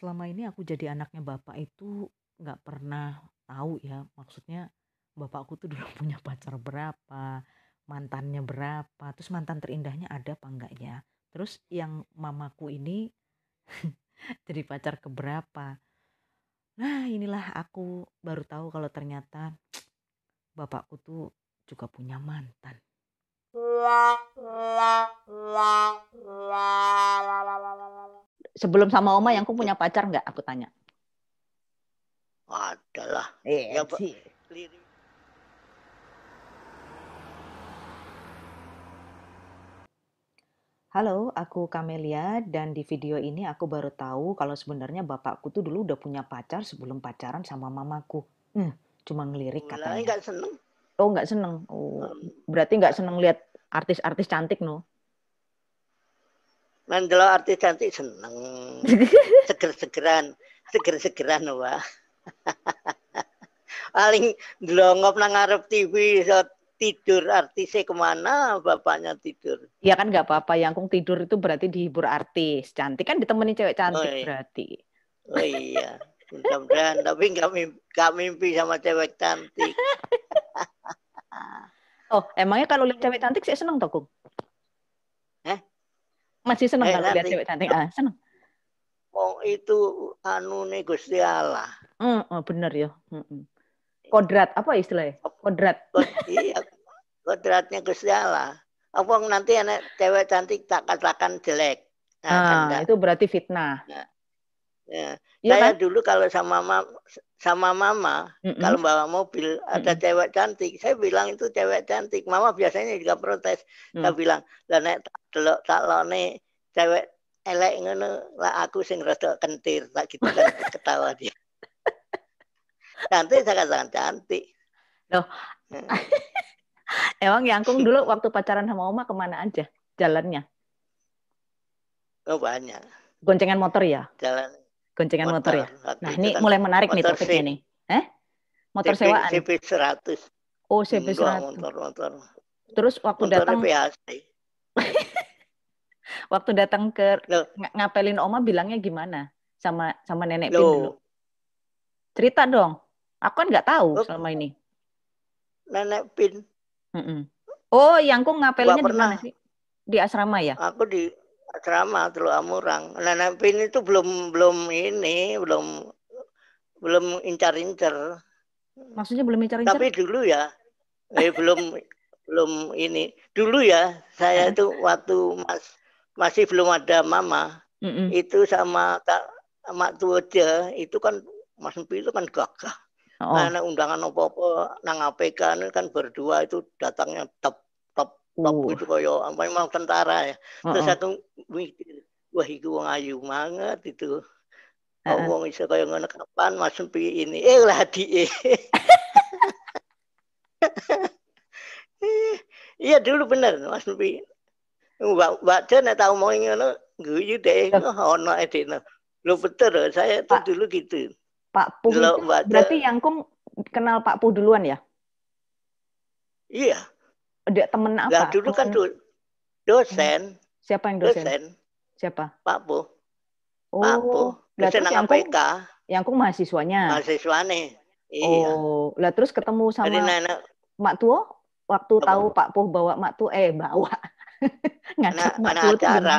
selama ini aku jadi anaknya bapak itu nggak pernah tahu ya maksudnya bapakku tuh dulu punya pacar berapa mantannya berapa terus mantan terindahnya ada apa enggak ya terus yang mamaku ini jadi pacar keberapa. Nah inilah aku baru tahu kalau ternyata bapakku tuh juga punya mantan sebelum sama oma yang aku punya pacar nggak aku tanya adalah eh, ya, sih. Halo, aku Kamelia dan di video ini aku baru tahu kalau sebenarnya bapakku tuh dulu udah punya pacar sebelum pacaran sama mamaku. Hmm, cuma ngelirik Mulai katanya. nggak seneng. Oh, nggak seneng. Oh, Hmm. berarti nggak seneng lihat artis-artis cantik no? Mandelo artis cantik seneng. Seger-segeran. Seger-segeran wah. Paling delongop nang ngarep TV so tidur artisnya ke mana bapaknya tidur. Ya kan nggak apa-apa. Yang kung tidur itu berarti dihibur artis cantik kan ditemani cewek cantik Oh, iya. berarti. Oh iya. Mudah-mudahan tapi nggak mimpi, nggak mimpi sama cewek cantik. Oh, emangnya kalau lihat cewek cantik sih seneng toh, Kung? Masih seneng Eh, kalau lihat cewek cantik? Ah, seneng. Oh itu anu nih Gusti Allah. Hmm, oh, bener ya. Mm-mm. Kodrat apa istilahnya? Kodrat. Kod, iya, kodratnya Gusti Allah. Apa nanti anak cewek cantik tak katakan jelek. Nah, kan Nah, enggak. itu berarti fitnah. Ya. Iya Saya kan? dulu kalau sama mama, sama mama Mm-mm. kalau bawa mobil ada Mm-mm. cewek cantik, saya bilang itu cewek cantik. Mama biasanya juga protes. Saya Hmm. bilang, lah nek delok tak lone cewek elek ngono, lah aku sing rada kentir, tak gitu kan ketawa dia. Cantik saya katakan cantik. Loh. Emang Yangkung dulu waktu pacaran sama Oma ke mana aja jalannya? Oh banyak Goncengan motor ya? jalan Goncengan motor, ya? Waktu Nah, ini kan mulai menarik nih motor topiknya nih. Eh? Motor CP, sewaan. CP 100. Oh, CP Enggak, 100. motor-motor. Terus waktu Motornya datang waktu datang ke Loh. ng- ngapelin Oma bilangnya gimana sama sama nenek Pin dulu? Loh, Cerita dong. Aku kan nggak tahu Oh. selama ini. nenek Pin. Mm-mm. Oh, Yangkung ngapelinnya Nggak di mana sih? Di asrama ya? Aku di asrama Teluk Amurang. Nenek Pin itu belum belum ini, belum belum incar-incar. Maksudnya belum incar-incar? Tapi dulu ya, eh, belum belum ini. Dulu ya, saya itu waktu mas masih belum ada mama, Mm-mm. itu sama tak sama tuh aja, itu kan Mas Empi itu kan gagah. Oh. Nah, undangan apa-apa nang APK ini kan berdua itu datangnya top Uh, itu koyo memang tentara ya. Terus oh, oh. aku mikir, wah iku wong ayu banget itu. Heeh. Oh, wong iso kaya ngono kapan Mas Empi ini. Eh lah di Iya dulu bener Mas Empi. Mbak Mbak Jan tau mau ngono guyu deh oh, ono edene. Lu betul saya tuh Pak. dulu gitu. Pak Puh itu berarti Yangkung kenal Pak Puh duluan ya? Iya, Dia temen apa? lah dulu kan do- dosen, siapa yang dosen? dosen, Siapa? Pak Pak Po, Oh, lah dosen terus nang Yangkung, APK, Yangkung mahasiswanya. mahasiswane. Iya. Oh, lah terus ketemu Jadi sama nenek Mak Tuo waktu Apa? tahu Pak Puh bawa Mak Tuo eh bawa ngajak Mak Tuo acara?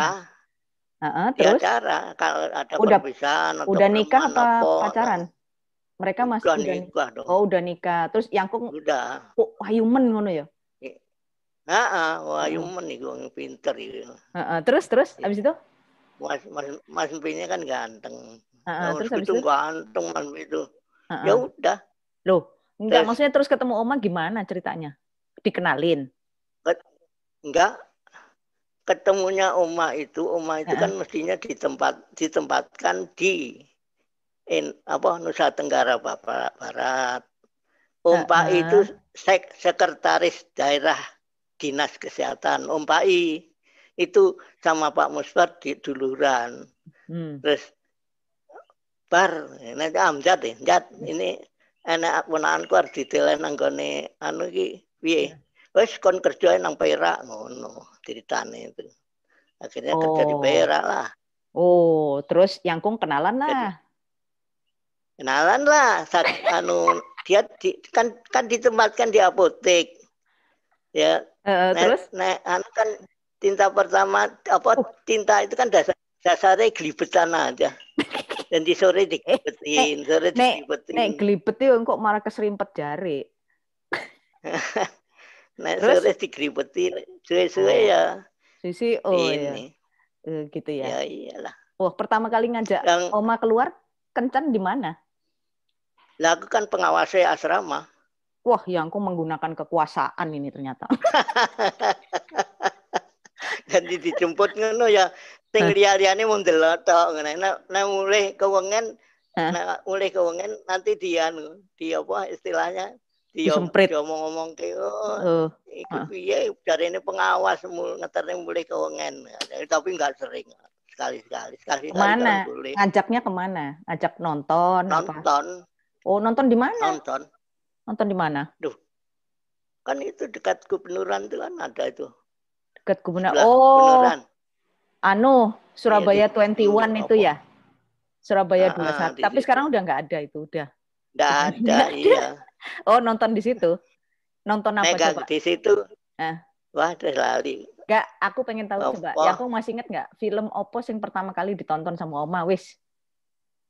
Heeh, di terus acara kalau ada Udah- perpisahan atau udah nikah apa pacaran? Mereka masih Udah nikah. dong. Oh, udah nikah. Terus Yangkung Udah. oh, hayumen ngono ya. Heeh, wah Hmm. yumen nih gue pinter itu. Heeh, terus terus Iya. habis itu? Mas Mas Mas Empinya kan ganteng. Heeh, Oh, terus habis itu ganteng Mas itu. Heeh. Ya udah, Loh, enggak Terus? maksudnya terus ketemu Oma gimana ceritanya? Dikenalin. enggak ketemunya Oma itu, Oma itu kan mestinya di tempat ditempatkan di in, apa Nusa Tenggara Barat. Om Pak Heeh. itu sek, sekretaris daerah dinas kesehatan. Om Pak I itu sama Pak Musbar di duluran. Hmm. Terus bar ini Amjad ya, Amjad ini enak ponanku harus ditelen nanggone anu iki piye. Wes kon kerja nang Perak ngono ceritane itu. Akhirnya kerja di Oh. Perak lah. Oh, terus yang kung kenalan lah. Kenalan lah, sak- anu dia di, kan kan ditempatkan di apotek. Ya, Nek, terus nek anu kan tinta pertama apa Oh. tinta itu kan dasar dasarnya gelibetan aja. Dan di sore digelibetin, sore Eh, nek- digelibetin. nek gelibet itu kok malah keserimpet jari. Nek terus? sore digelibetin, suwe-suwe Oh, ya Sisi, oh ya, ini. Eh, gitu ya. Ya iyalah. Wah, pertama kali ngajak Yang Oma keluar, kencan di mana? lah aku kan pengawasnya asrama. Wah, yang kung menggunakan kekuasaan ini ternyata. Jadi dijemput ngono ya sing liya-liyane mung delok tok ngene. Nek nek mulih kewengen nek mulih kewengen nanti dia di apa istilahnya dia ngomong-ngomong ke oh, Oh, iku Heeh. piye dari ini pengawas mul ngeterne mulih kewengen. Tapi enggak sering. Sekali-sekali, sekali Ke mana? boleh. ngajaknya ke mana? Ngajak nonton apa? Nonton, Oh, nonton di mana? nonton. Nonton di mana? Kan itu dekat gubernuran itu kan ada itu. Dekat gubernur. Sebelah Oh, gubernuran. anu Surabaya Iya, 21 itu apa? ya. Surabaya Ah, ah, 21. di Tapi situ. sekarang udah nggak ada itu, udah. Ada, Nggak ada. iya. Oh, nonton di situ. Nonton apa Nek coba? di situ. Eh. Wah, terus lali. Enggak, aku pengen tahu Apa? coba. Ya aku masih inget nggak film opo yang pertama kali ditonton sama Oma wis.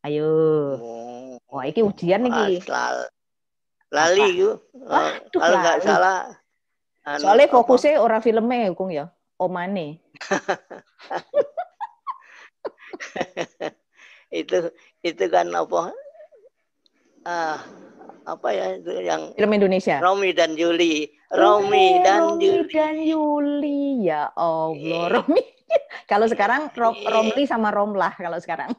Ayo. Oh, Wah, iki ujian nih. Lali itu. Eh, kalau nggak salah. anu, Soalnya apa, fokusnya ora filmnya Kung ya. Omane. itu itu kan apa? Ah, apa ya itu yang Film Indonesia. Romi dan Juli. Romi dan Romi Juli. dan Yuli. Ya Allah, Iya. Romi. kalau sekarang Rom, Iya. Romli sama Romlah kalau sekarang.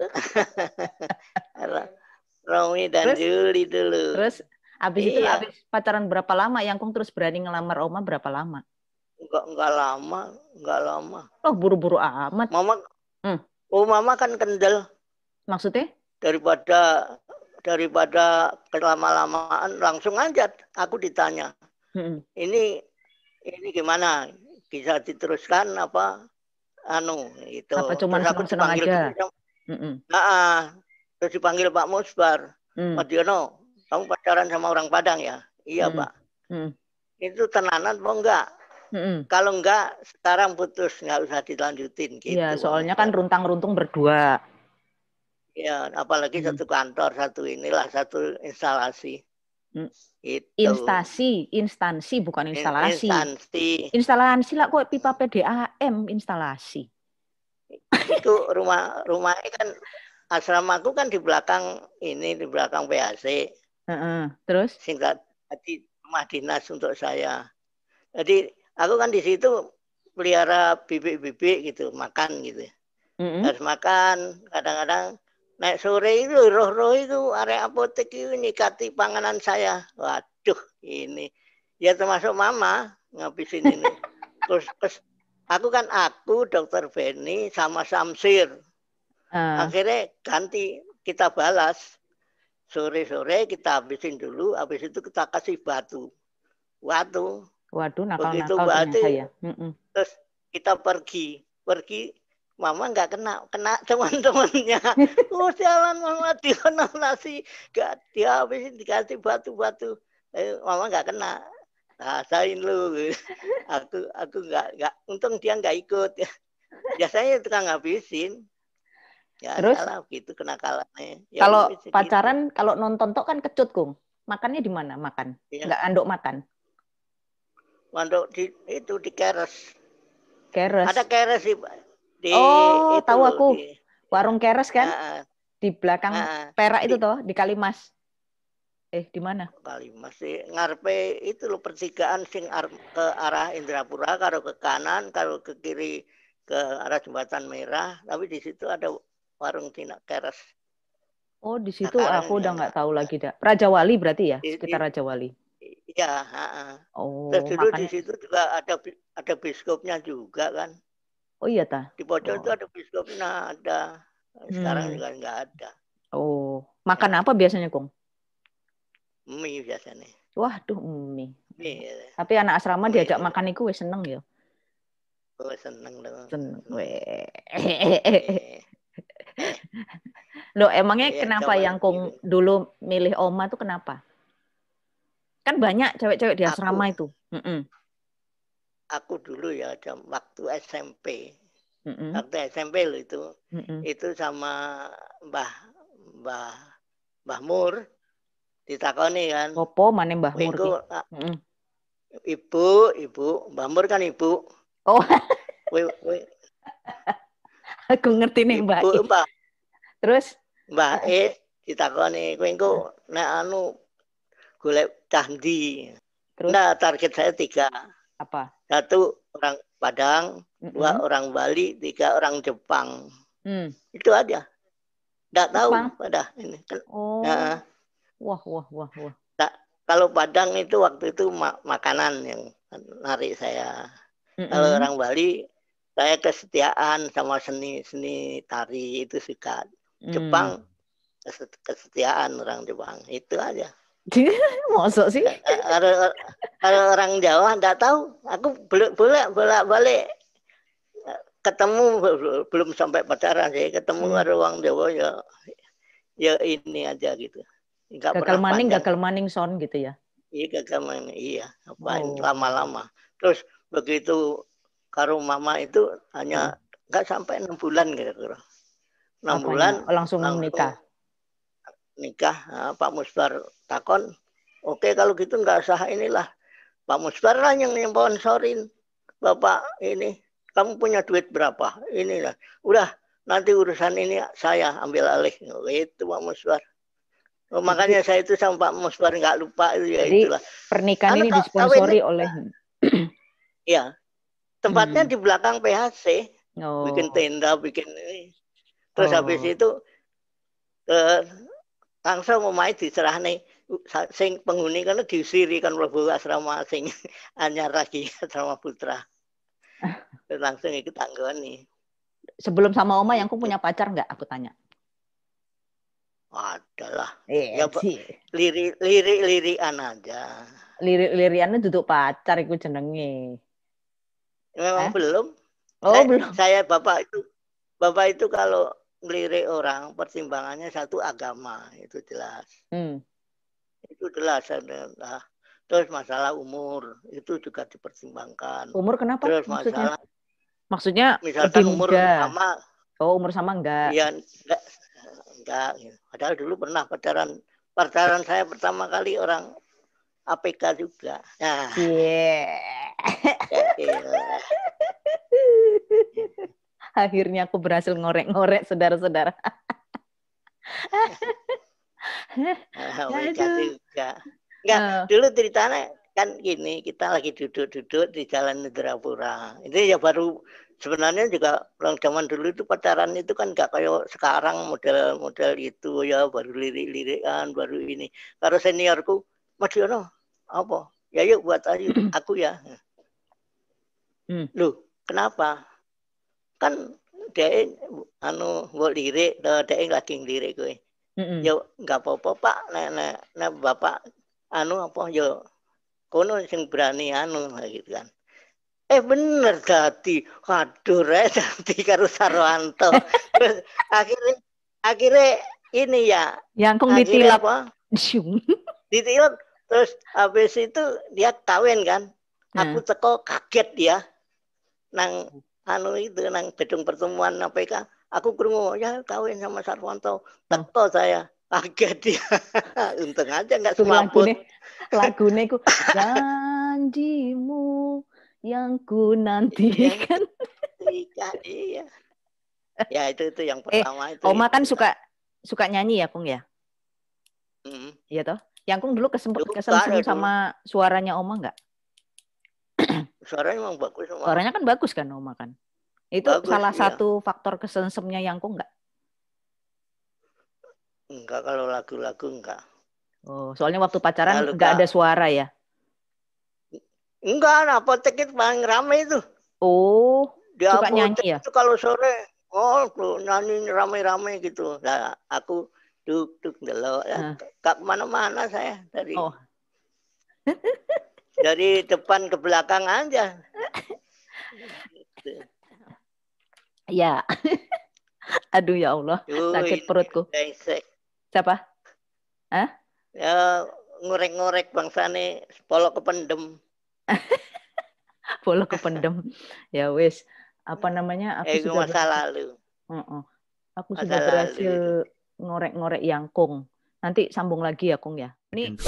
Romi dan Terus? Juli dulu. Terus habis itu Iya. habis pacaran berapa lama? Yang Kung terus berani ngelamar Oma berapa lama? Enggak enggak lama, enggak lama. Oh, buru-buru amat. Mama Hmm. Oh, mama kan kendel Maksudnya? daripada daripada kelama-lamaan langsung aja aku ditanya. Mm-mm. Ini ini gimana? Bisa diteruskan apa anu itu. Apa Terus aku senang-senang dipanggil aja? gitu, Mm-mm. Nah, terus dipanggil Pak Musbar. Mm. Pak Diono, kamu pacaran sama orang Padang ya? Iya, Hmm. Pak. Mm. Itu tenanan apa enggak? Mm-mm. Kalau enggak, sekarang putus, nggak usah dilanjutin gitu. Iya, soalnya kan runtang-runtung berdua. Ya, apalagi Hmm. satu kantor, satu inilah, satu instalasi. Hmm. Itu. Instansi, instansi bukan In- instalasi. Instansi. Instalasi lah kok pipa PDAM instalasi. Itu rumah rumah kan asramaku kan di belakang ini di belakang PAC. Heeh. Terus? Singkat jadi rumah dinas untuk saya. Jadi aku kan di situ pelihara bibit-bibit gitu, makan gitu. Mm-mm. Harus makan, kadang-kadang naik sore itu roh-roh itu area apotek itu nyikati panganan saya. Waduh, ini ya termasuk mama ngabisin ini. terus, terus aku kan aku, dokter Benny sama Samsir. Ah, Akhirnya ganti kita balas. Sore-sore kita habisin dulu, habis itu kita kasih batu. Batu. waduh, Begitu nakal-nakal berarti- ternyata ya. Mm-mm. Terus kita pergi. Pergi Mama nggak kena, kena teman-temannya. oh jalan mama nasi, gak dihabisin dikasih batu-batu. Eh, mama nggak kena. Rasain lu. aku aku nggak nggak. Untung dia nggak ikut. Biasanya tukang ngabisin. Ya Terus? salah gitu kenakalannya. Ya, Kalau wis, gitu. pacaran, kalau nonton tok kan kecut, Kung. Makannya di mana? Makan. Iya. Nggak anduk makan. Mandok di itu di keres. Keres. Ada keres sih Pak. di Oh, itu tahu aku. di- Warung keres kan? Ah, Di belakang ah. perak itu Di- toh, di Kalimas. Eh, di mana? kali masih ngarepe itu loh pertigaan sing ar- ke arah Indrapura kalau ke kanan kalau ke kiri ke arah jembatan merah tapi di situ ada warung tina keres Oh, di situ Sekarang aku udah ya. nggak tahu lagi dah. Raja Wali berarti ya, Di- sekitar di- Raja Wali. iya. Oh, terus dulu di makanya. situ juga ada ada biskopnya juga kan Oh iya ta. di pojok Oh. itu ada biskopnya ada sekarang Hmm. juga nggak ada Oh, makan apa biasanya, Kung? mie biasanya Waduh, mie. mie ya. Tapi anak asrama Mie. diajak makan iku wis seneng ya. Oh, seneng dong. Seneng. Weh. Loh, emangnya Iya, kenapa yang kung gitu. dulu milih Oma tuh kenapa? Kan banyak cewek-cewek di Aku. asrama itu. Mm-mm, Aku dulu ya jam waktu SMP. mm-mm, Waktu SMP loh itu. mm-mm. Itu sama Mbah Mbah Mbah Mur ditakoni kan. Opo mana Mbah "Kowe Mur ki? ah. Ibu, ibu, Mbah Mur kan ibu. Oh. Kowe kowe Aku ngerti nih Mbak. ibu I. Mbah Terus Mbah E ditakoni kowe engko nek anu golek candi. Terus? Nah, target saya tiga. apa? Satu orang Padang, dua Mm-mm. orang Bali, tiga orang Jepang. Hmm. Itu aja. Nggak tahu pada ini. Oh. Nah, Wah, wah, wah, wah. kalau Padang itu waktu itu ma- makanan yang narik saya. Mm-mm. Kalau orang Bali, saya kesetiaan sama seni seni tari itu suka. Hmm. Jepang keset- kesetiaan orang Jepang itu aja. Mosok sih? Kalau kalau orang Jawa nggak tahu. Aku bolak bolak bolak balik ketemu bel- belum sampai pacaran sih ketemu Hmm. ada orang Jawa ya ya ini aja gitu. Nggak Gagal maning, gagal maning son gitu ya. Iya gagal maning. Iya. Apa Oh. lama-lama. Terus begitu karo mama itu hanya nggak sampai enam bulan kira-kira. Enam Apanya? bulan Oh, langsung, langsung nikah. nikah. Nah, Pak Musbar takon oke kalau gitu nggak sah inilah. Pak Musbar lah yang sponsorin Bapak ini kamu punya duit berapa? Ini lah udah nanti urusan ini saya ambil alih. Itu Pak Musbar. Oh, makanya saya itu sama Pak Musbar nggak lupa itu ya Jadi, itulah. Pernikahan Anu, ini disponsori oleh ya tempatnya Hmm. di belakang PHC oh. bikin tenda bikin ini terus Oh. habis itu eh, langsung omahe diserahne sing penghuni kan diusiri kan mlebu asrama sing anyar lagi asrama putra terus langsung ikut tanggoni Sebelum sama Oma yang aku punya pacar nggak? Aku tanya. adalah Iya Ya, lirik lirik lirikan aja Lirik-liriannya duduk pacar iku jenenge. Memang Eh? belum Oh, saya, belum. saya bapak itu bapak itu kalau ngelirik orang pertimbangannya satu agama itu jelas Hmm. itu jelas adalah terus masalah umur itu juga dipertimbangkan Umur kenapa terus maksudnya? masalah Maksudnya misalkan lebih umur muda. sama Oh, umur sama enggak? ya enggak enggak gitu. padahal dulu pernah pacaran pacaran saya pertama kali orang APK juga nah Iya. Ya. Akhirnya aku berhasil ngorek-ngorek saudara-saudara. Aduh. juga enggak Eh, dulu ceritanya kan gini kita lagi duduk-duduk di jalan Indrapura itu ya baru sebenarnya juga orang zaman dulu itu pacaran itu kan nggak kayak sekarang model-model itu ya baru lirik-lirikan baru ini kalau seniorku Mas Yono apa ya yuk buat aja aku ya Hmm. loh kenapa? Kan dia anu buat lirik dia lagi lirik gue mm-mm. ya nggak apa-apa pak. Nek nek nek bapak anu apa yo kono sing berani anu gitu kan. Eh bener dadi. Waduh re dadi karo Sarwanto. Terus akhirnya akhirnya ini ya. Yang kong akhirnya ditilap. apa? Ditilap terus habis itu dia kawin kan. Aku Nah. teko kaget dia nang anu itu nang gedung pertemuan APK aku krungu ya kawin sama Sarwanto teko saya kaget dia untung aja nggak Itu semaput lagune, ku janjimu yang ku nantikan. Iya, iya. Ya itu itu yang pertama itu. Eh, Oma kan itu. suka suka nyanyi ya, Kung ya? Mm. Iya toh? Yang Kung dulu kesempet dulu. sama suaranya Oma nggak? Suaranya memang bagus. Suaranya kan bagus kan Oma kan? Itu Bagus, salah iya. satu faktor kesemsemnya yang Kung nggak? Enggak kalau lagu-lagu enggak. Oh, soalnya waktu pacaran Lalu, nggak Kak. ada suara ya? Enggak, nah, apotek itu paling rame itu. Oh, Di Suka nyanyi ya? Itu kalau sore, oh tuh, nyanyi rame-rame gitu. Nah, aku duk duk delok ya. Nah. Gak ke mana-mana saya dari Oh. dari depan ke belakang aja. Ya. Aduh ya Allah, sakit ini perutku. Siapa? Ya ngorek-ngorek bangsane sepolo kependem. Bola kependem. Ya wis, apa namanya? Aku Eh, itu sudah masa berhasil, lalu. Heeh. Aku Masa sudah berhasil ngorek-ngorek yang Kung. Nanti sambung lagi ya Kung ya. Ini